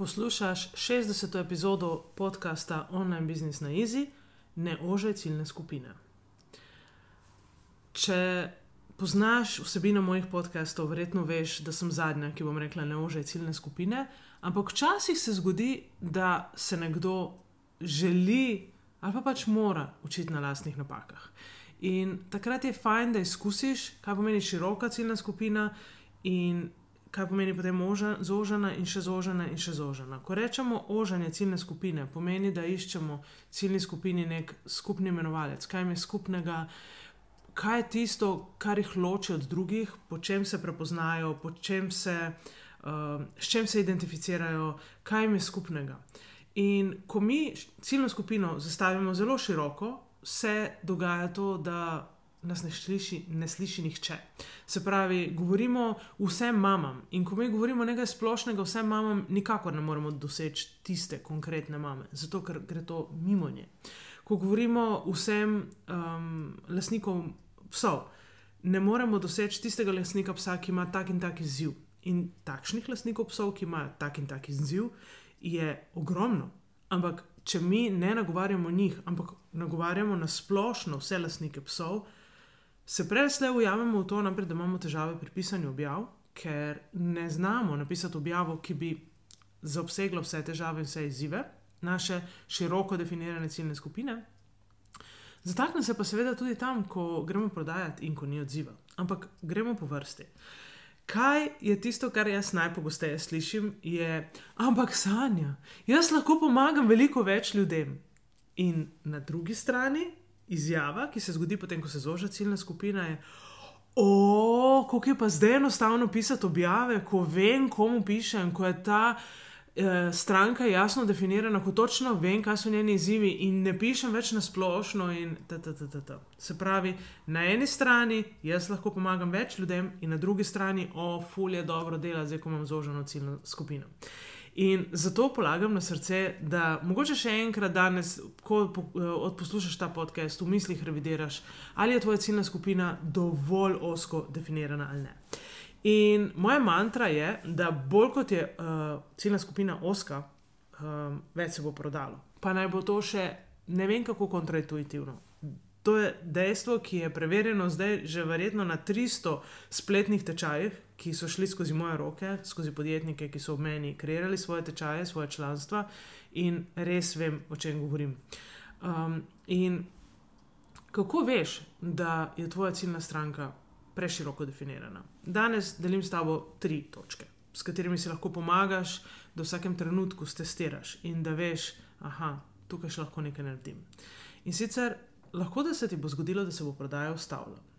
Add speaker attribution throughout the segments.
Speaker 1: Poslušaš 60. epizodo podcasta Online Business na Easy, ne ožaj ciljne skupine. Če poznaš vsebino mojih podcastov, verjetno veš, da sem zadnja, ki bom rekla, ne ožaj ciljne skupine. Ampak včasih se zgodi, da se nekdo želi ali pa pač mora učiti na lastnih napakah. In takrat je fajn, da izkusiš, kaj pomeni široka ciljna skupina in kaj pomeni potem oža, zožena in še zožena in še zožena. Ko rečemo ožanje ciljne skupine, pomeni, da iščemo ciljni skupini nek skupni imenovalec, kaj jim je skupnega, kaj je tisto, kar jih loči od drugih, po čem se prepoznajo, po čem se, uh, s čem se identificirajo, kaj jim je skupnega. In ko mi ciljno skupino zastavimo zelo široko, se dogaja to, da nas ne sliši, ne sliši nihče. Se pravi, govorimo vsem mamam in ko mi govorimo nekaj splošnega vsem mamam, nikakor ne moremo doseči tiste konkretne mame, zato ker gre to mimo nje. Ko govorimo vsem um, lasnikom psov, ne moremo doseči tistega lasnika psa, ki ima tak in tak izziv. In takšnih lasnikov psov, ki imajo tak in tak izziv, je ogromno. Ampak, če mi ne nagovarjamo njih, ampak nagovarjamo na splošno vse lasnike psov, se presle ujamemo v to, naprej, da imamo težave pri pisanju objav, ker ne znamo napisati objavo, ki bi zaobsegla vse težave in vse izzive, naše široko definirane ciljne skupine. Zatakne se pa seveda tudi tam, ko gremo prodajati in ko ni odziva. Ampak gremo po vrsti. Kaj je tisto, kar jaz najpogosteje slišim, je, ampak sanja, jaz lahko pomagam veliko več ljudem. In na drugi strani izjava, ki se zgodi potem, ko se zoža ciljna skupina, je, kako je pa zdaj enostavno pisati objave, ko vem, komu pišem, ko je ta eh, stranka jasno definirana, ko točno vem, kaj so njeni izzivi in ne pišem več na splošno. Se pravi, na eni strani jaz lahko pomagam več ljudem, in na drugi strani, o, fulje dobro dela, zdaj ko imam zoženo ciljno skupino. In zato polagam na srce, da mogoče še enkrat danes, ko eh, odposlušaš ta podcast, v mislih revidiraš, ali je tvoja ciljna skupina dovolj osko definirana ali ne. In moja mantra je, da bolj kot je uh, ciljna skupina oska, um, več se bo prodalo. Pa naj bo to še ne vem kako kontraintuitivno. To je dejstvo, ki je preverjeno zdaj že verjetno na 300 spletnih tečajih, ki so šli skozi moje roke, skozi podjetnike, ki so v meni kreirali svoje tečaje, svoje članstva in res vem, o čem govorim. Um, in kako veš, da je tvoja ciljna stranka preširoko definirana? Danes delim s tabo tri točke, s katerimi si lahko pomagaš, da v vsakem trenutku testiraš in da veš, da tukaj še lahko nekaj naredim. In sicer lahko da se ti bo zgodilo, da se bo prodaja ustavila.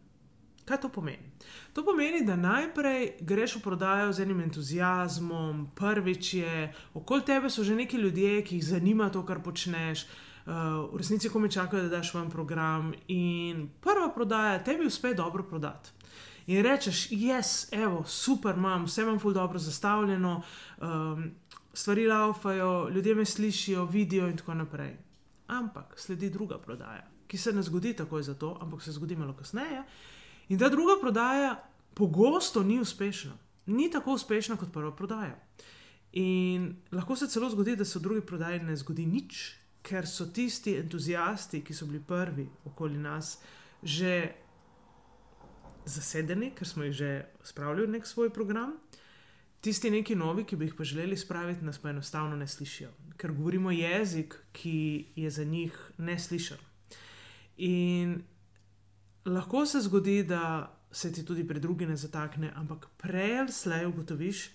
Speaker 1: Kaj to pomeni? To pomeni, da najprej greš v prodajo z enim entuzijazmom, prvič je, okoli tebe so že neki ljudje, ki jih zanima to, kar počneš, uh, v resnici komi čakajo, da daš vam program. In prva prodaja, tebi uspe dobro prodati. In rečeš, jaz, evo, super, imam, vse imam ful dobro zastavljeno, um, stvari laufajo, ljudje me slišijo, vidijo in tako naprej. Ampak sledi druga prodaja, ki se ne zgodi takoj za to, ampak se zgodi malo kasneje. In ta druga prodaja pogosto ni uspešna, ni tako uspešna kot prva prodaja. In lahko se celo zgodi, da se v drugi prodaji ne zgodi nič, ker so tisti entuzijasti, ki so bili prvi okoli nas, že zasedeni, ker smo jih že spravili v nek svoj program. tisti neki novi, ki bi jih pa želeli spraviti, nas pa enostavno ne slišijo, ker govorimo jezik, ki je za njih neslišen. In lahko se zgodi, da se ti tudi pred drugimi ne zatakne, ampak prej ali slej ugotoviš,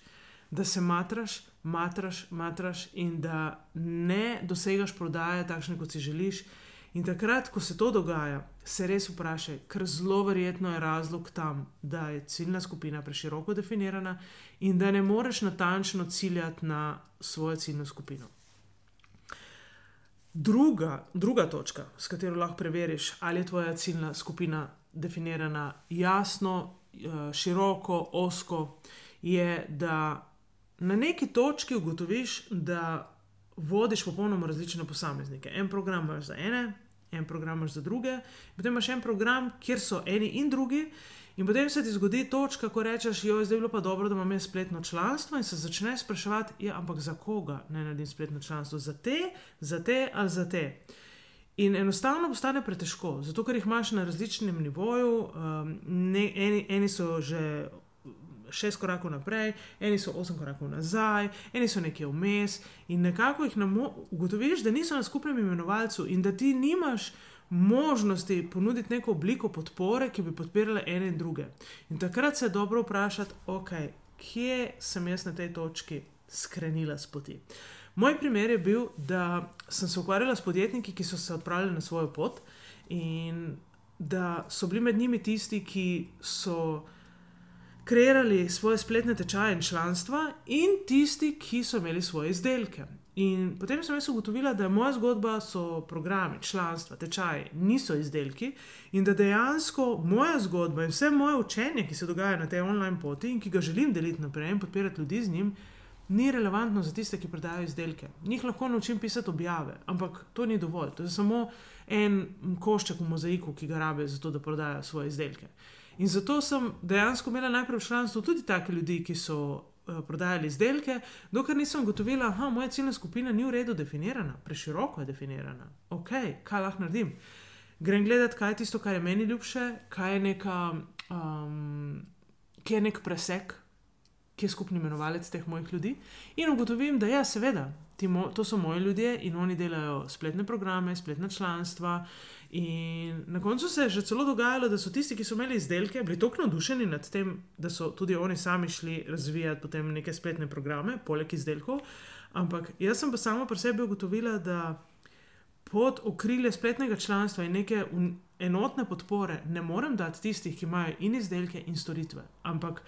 Speaker 1: da se matraš, matraš, matraš in da ne dosegaš prodaje takšne, kot si želiš. In takrat, ko se to dogaja, se res vprašaj, ker zelo verjetno je razlog tam, da je ciljna skupina preširoko definirana in da ne moreš natančno ciljati na svojo ciljno skupino. Druga, druga točka, s katero lahko preveriš, ali je tvoja ciljna skupina definirana jasno, eh, široko, osko, je, da na neki točki ugotoviš, da vodiš popolnoma različne posameznike. En program imaš za ene, en program imaš za druge, potem imaš en program, kjer so eni in drugi. In potem se ti zgodi točka, ko rečeš, jo je zdaj bilo pa dobro, da imam spletno članstvo in se začneš spraševati, ja, ampak za koga naj naredim spletno članstvo? Za te, za te ali za te. In enostavno postane pretežko, zato ker jih imaš na različnem nivoju, um, ne, eni, eni so že šest korakov naprej, eni so osem korakov nazaj, eni so nekje vmes in nekako jih ugotoviš, da niso na skupnem imenovalcu in da ti nimaš možnosti ponuditi neko obliko podpore, ki bi podpirala ene in druge. In takrat se je dobro vprašati, ok, kje sem jaz na tej točki skrenila s poti. Moj primer je bil, da sem se ukvarjala s podjetniki, ki so se odpravili na svojo pot in da so bili med njimi tisti, ki so kreirali svoje spletne tečaje in članstva, in tisti, ki so imeli svoje izdelke. In potem sem jaz ugotovila, da moja zgodba so programi, članstva, tečaji, niso izdelki, in da dejansko moja zgodba in vse moje učenje, ki se dogaja na tej online poti in ki ga želim deliti naprej in podpirati ljudi z njim, ni relevantno za tiste, ki prodajajo izdelke. Njih lahko naučim pisati objave, ampak to ni dovolj. To je samo en košček v mozaiku, ki ga rabe za to, da prodajajo svoje izdelke. In zato sem dejansko imela najprej v članstvu tudi take ljudi, ki so prodajali izdelke, dokler nisem ugotovila, da moja ciljna skupina ni v redu definirana, preširoko je definirana. Ok, kaj lahko naredim? Grem gledati, kaj je tisto, kar je meni ljubše, kaj je, neka, um, je nek presek, ki je skupni imenovalec teh mojih ljudi. In ugotovim, da ja, seveda, mo to so moji ljudje in oni delajo spletne programe, spletna članstva. In na koncu se je že celo dogajalo, da so tisti, ki so imeli izdelke, bili tako navdušeni nad tem, da so tudi oni sami šli razvijati potem neke spletne programe, poleg izdelkov. Ampak jaz sem pa samo pri sebi ugotovila, da pod okrilje spletnega članstva in neke enotne podpore ne morem dati tistih, ki imajo in izdelke, in storitve. Ampak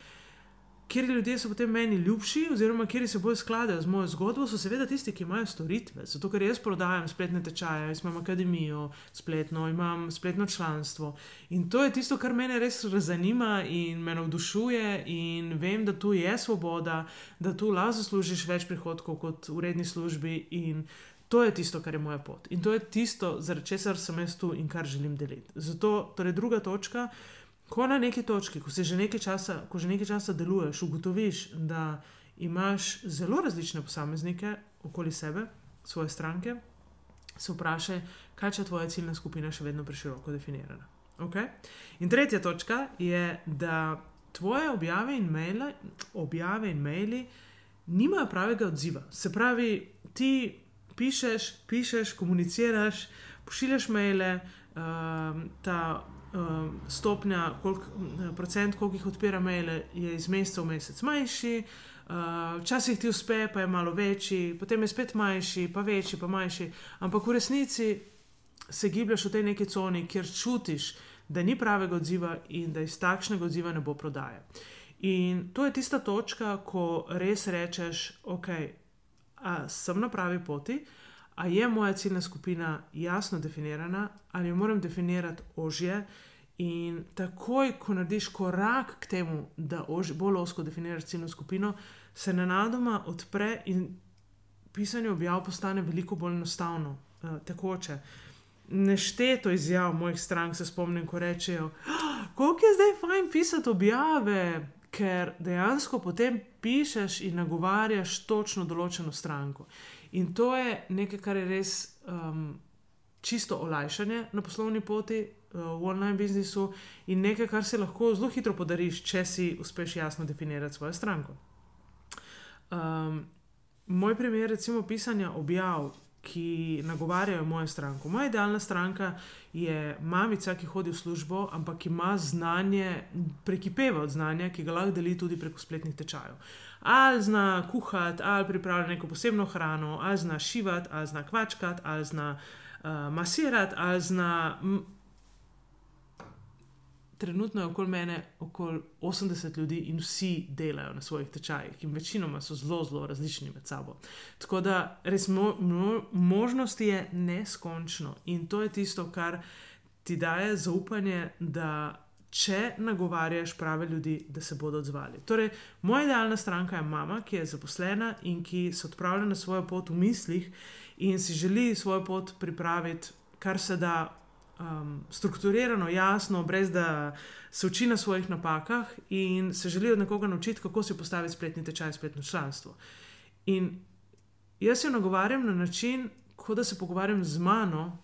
Speaker 1: kjer ljudje so potem meni ljubši, oziroma kjer se bolj skladajo z mojo zgodbo, so seveda tisti, ki imajo storitve. Zato, ker jaz prodajam spletne tečaje, jaz imam akademijo, spletno, imam spletno članstvo. In to je tisto, kar me res zanima in me navdušuje, in vem, da tu je svoboda, da tu lahko zaslužiš več prihodkov kot v redni službi. In to je tisto, kar je moja pot. In to je tisto, zaradi česar sem jaz tu in kar želim deliti. Zato, torej, druga točka. Ko na neki točki, ko, že nekaj časa, ko že nekaj časa deluješ, ugotoviš, da imaš zelo različne posameznike okoli sebe, svoje stranke, se vprašaj, kaj če tvoja ciljna skupina še vedno preširoko definirana. Okay? In tretja točka je, da tvoje objave in maile, objave in maili nimajo pravega odziva. Se pravi, ti pišeš, pišeš, komuniciraš, pošiljaš maile, uh, ta uh, stopnja, koliko uh, procent, koliko jih odpira maile, je iz meseca v mesec manjši, uh, včasih ti uspe, pa je malo večji, potem je spet manjši, pa večji, pa manjši. Ampak v resnici se giblješ v tej neki coni, kjer čutiš, da ni pravega odziva in da iz takšnega odziva ne bo prodaje. In to je tista točka, ko res rečeš, ok, sem na pravi poti. Uh, ali je moja ciljna skupina jasno definirana, ali jo moram definirati ožje. In takoj, ko narediš korak k temu, da ož, bolj osko definiraš ciljno skupino, se nenadoma odpre in pisanje objav postane veliko bolj enostavno, uh, tekoče. Nešteto izjav mojih strank se spomnim, ko rečejo, oh, kako je zdaj fajn pisati objave, ker dejansko potem pišeš in nagovarjaš točno določeno stranko. In to je nekaj, kar je res um, čisto olajšanje na poslovni poti uh, v online biznisu in nekaj, kar se lahko zelo hitro podariš, če si uspeš jasno definirati svojo stranko. Um, moj primer, recimo, pisanja objav, ki nagovarjajo mojo stranko. Moja idealna stranka je mamica, ki hodi v službo, ampak ima znanje, prekipeva od znanja, ki ga lahko deli tudi preko spletnih tečajev. Ali zna kuhati, ali pripravlja neko posebno hrano, ali zna šivati, ali zna kvačkati, ali zna uh, masirati, ali zna trenutno je okoli mene okoli 80 ljudi in vsi delajo na svojih tečajih, in večinoma so zelo, zelo različni med sabo. Tako da res mo mo možnosti je neskončno in to je tisto, kar ti daje zaupanje, da če nagovarjaš prave ljudi, da se bodo odzvali. Torej, moja idealna stranka je mama, ki je zaposlena in ki se odpravlja na svojo pot v mislih in si želi svojo pot pripraviti. Kar se da um, strukturirano, jasno, brez da se uči na svojih napakah in se želi od nekoga naučiti, kako si postaviti spletni tečaj, spletno članstvo. In jaz jo nagovarjam na način, kot da se pogovarjam z mano,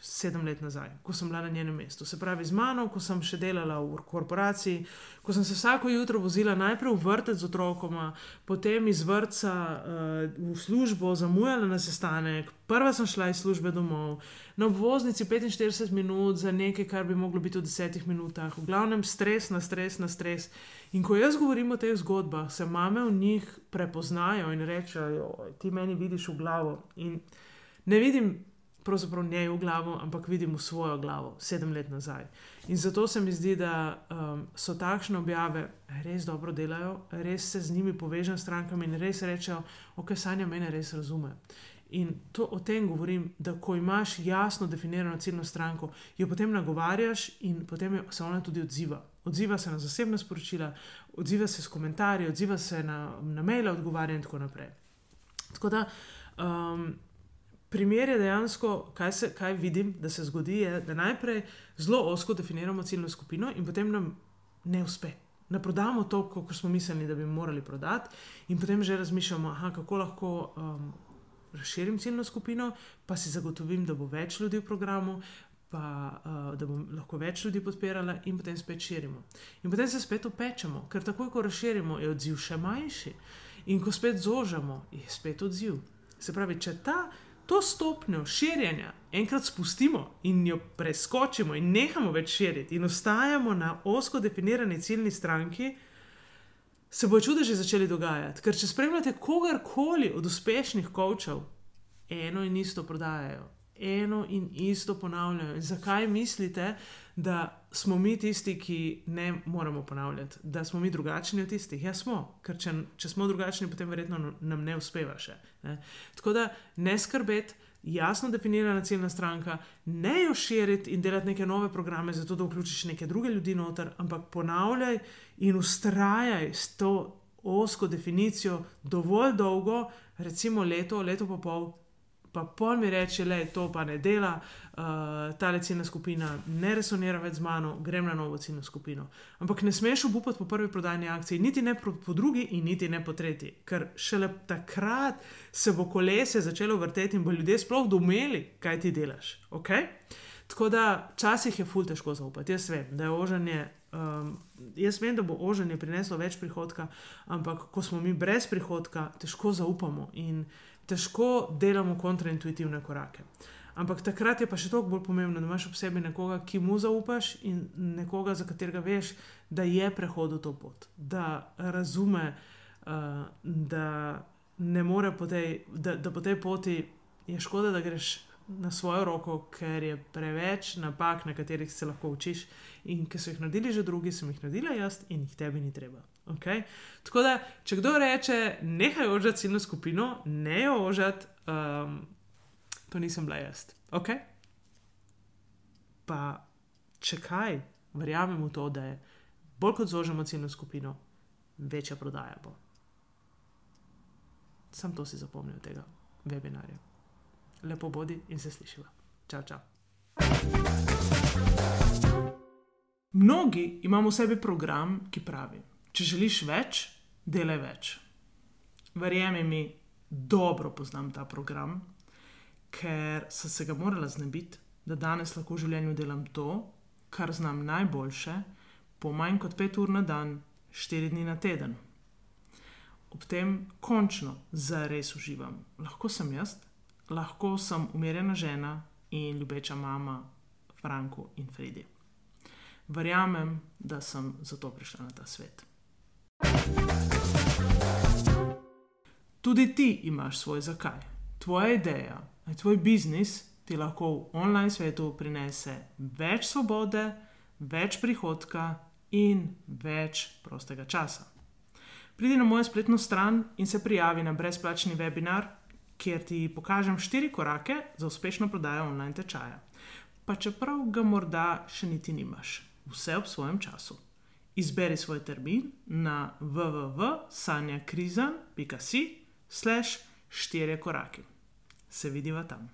Speaker 1: sedem let nazaj, ko sem bila na njenem mestu. Se pravi, z mano, ko sem še delala v korporaciji, ko sem se vsako jutro vozila najprej v vrtec z otrokoma, potem iz vrca uh, v službo, zamujala na sestanek, prva sem šla iz službe domov, na obvoznici 45 minut za nekaj, kar bi moglo biti v desetih minutah, v glavnem stres na stres na stres. In ko jaz govorim o teh zgodbah, se mame v njih prepoznajo in rečejo, ti meni vidiš v glavo. In ne vidim pravzaprav njej v glavo, ampak vidim v svojo glavo, sedem let nazaj. In zato se mi zdi, da um, so takšne objave res dobro delajo, res se z njimi povežem strankami in res rečejo, ok, sanja mene res razume. In to o tem govorim, da ko imaš jasno definirano ciljno stranko, jo potem nagovarjaš in potem se ona tudi odziva. Odziva se na zasebna sporočila, odziva se s komentarji, odziva se na, na maile, odgovarja in tako naprej. Tako da um, primer je dejansko, kaj, se, kaj vidim, da se zgodi, je, da najprej zelo osko definiramo ciljno skupino in potem nam ne uspe. Ne prodamo to, kot smo mislili, da bi morali prodati, in potem že razmišljamo, aha, kako lahko um, razširim ciljno skupino, pa si zagotovim, da bo več ljudi v programu, pa uh, da bom lahko več ljudi podpirala, in potem spet širimo. In potem se spet upečemo, ker takoj, ko razširimo, je odziv še manjši, in ko spet zožamo, je spet odziv. Se pravi, če ta to stopnjo širjenja enkrat spustimo in jo preskočimo in nehamo več širiti in ostajamo na osko definirani ciljni stranki, se bo čudež začeli dogajati. Ker če spremljate kogarkoli od uspešnih kočev, eno in isto prodajajo, eno in isto ponavljajo. In zakaj mislite, da smo mi tisti, ki ne moramo ponavljati, da smo mi drugačni od tistih? Ja, smo, ker če, če smo drugačni, potem verjetno nam ne uspeva še. Ne? Tako da ne skrbeti. Jasno definirana ciljna stranka, ne jo širiti in delati neke nove programe, zato da vključiš neke druge ljudi noter, ampak ponavljaj in ustrajaj s to osko definicijo dovolj dolgo, recimo leto, leto pa pol, pa pol mi reče, da to pa ne dela, uh, ta ciljna skupina ne resonira več z mano, grem na novo ciljno skupino. Ampak ne smeš obupati po prvi prodajni akciji, niti ne po, po drugi, in niti ne po tretji, ker šele takrat se bo kolesje začelo vrteti in bo ljudje sploh domeli, kaj ti delaš. Okay? Tako da včasih je ful težko zaupati. Jaz vem, da je ožanje. Um, jaz vem, da bo ožanje prineslo več prihodka, ampak ko smo mi brez prihodka, težko zaupamo. In težko delamo kontraintuitivne korake. Ampak takrat je pa še toliko bolj pomembno, da imaš ob sebi nekoga, ki mu zaupaš in nekoga, za katerega veš, da je prehodil to pot, da razume, uh, da ne more po tej, da, da po tej poti je škoda, da greš na svojo roko, ker je preveč napak, na katerih se lahko učiš. In ki so jih naredili že drugi, sem jih naredila jaz in jih tebi ni treba. Okay? Tako da, če kdo reče, nehaj ožati ciljno skupino, ne jo ožati, um, to nisem bila jaz. Okay? Pa, če kaj, verjamem v to, da je bolj kot zožemo ciljno skupino, večja prodaja bo. Sam to si zapomnil tega webinarja. Lepo bodi in se slišiva. Čau, čau. Mnogi imamo v sebi program, ki pravi: Če želiš več, delaj več. Verjemi mi, dobro poznam ta program, ker sem se ga morala znebiti, da danes lahko v življenju delam to, kar znam najboljše, po manj kot pet ur na dan, štiri dni na teden. ob tem končno zares uživam. Lahko sem jaz, lahko sem umirjena žena in ljubeča mama Franku in Fredi. Verjamem, da sem zato prišla na ta svet. Tudi ti imaš svoj zakaj. Tvoja ideja, tvoj biznis ti lahko v online svetu prinese več svobode, več prihodka in več prostega časa. Pridi na mojo spletno stran in se prijavi na brezplačni webinar, kjer ti pokažem štiri korake za uspešno prodajo online tečaja. Pa čeprav ga morda še niti nimaš, vse ob svojem času. Izberi svoj termin na www.sanjakrizan.com/slash štiri korake. Se vidiva tam.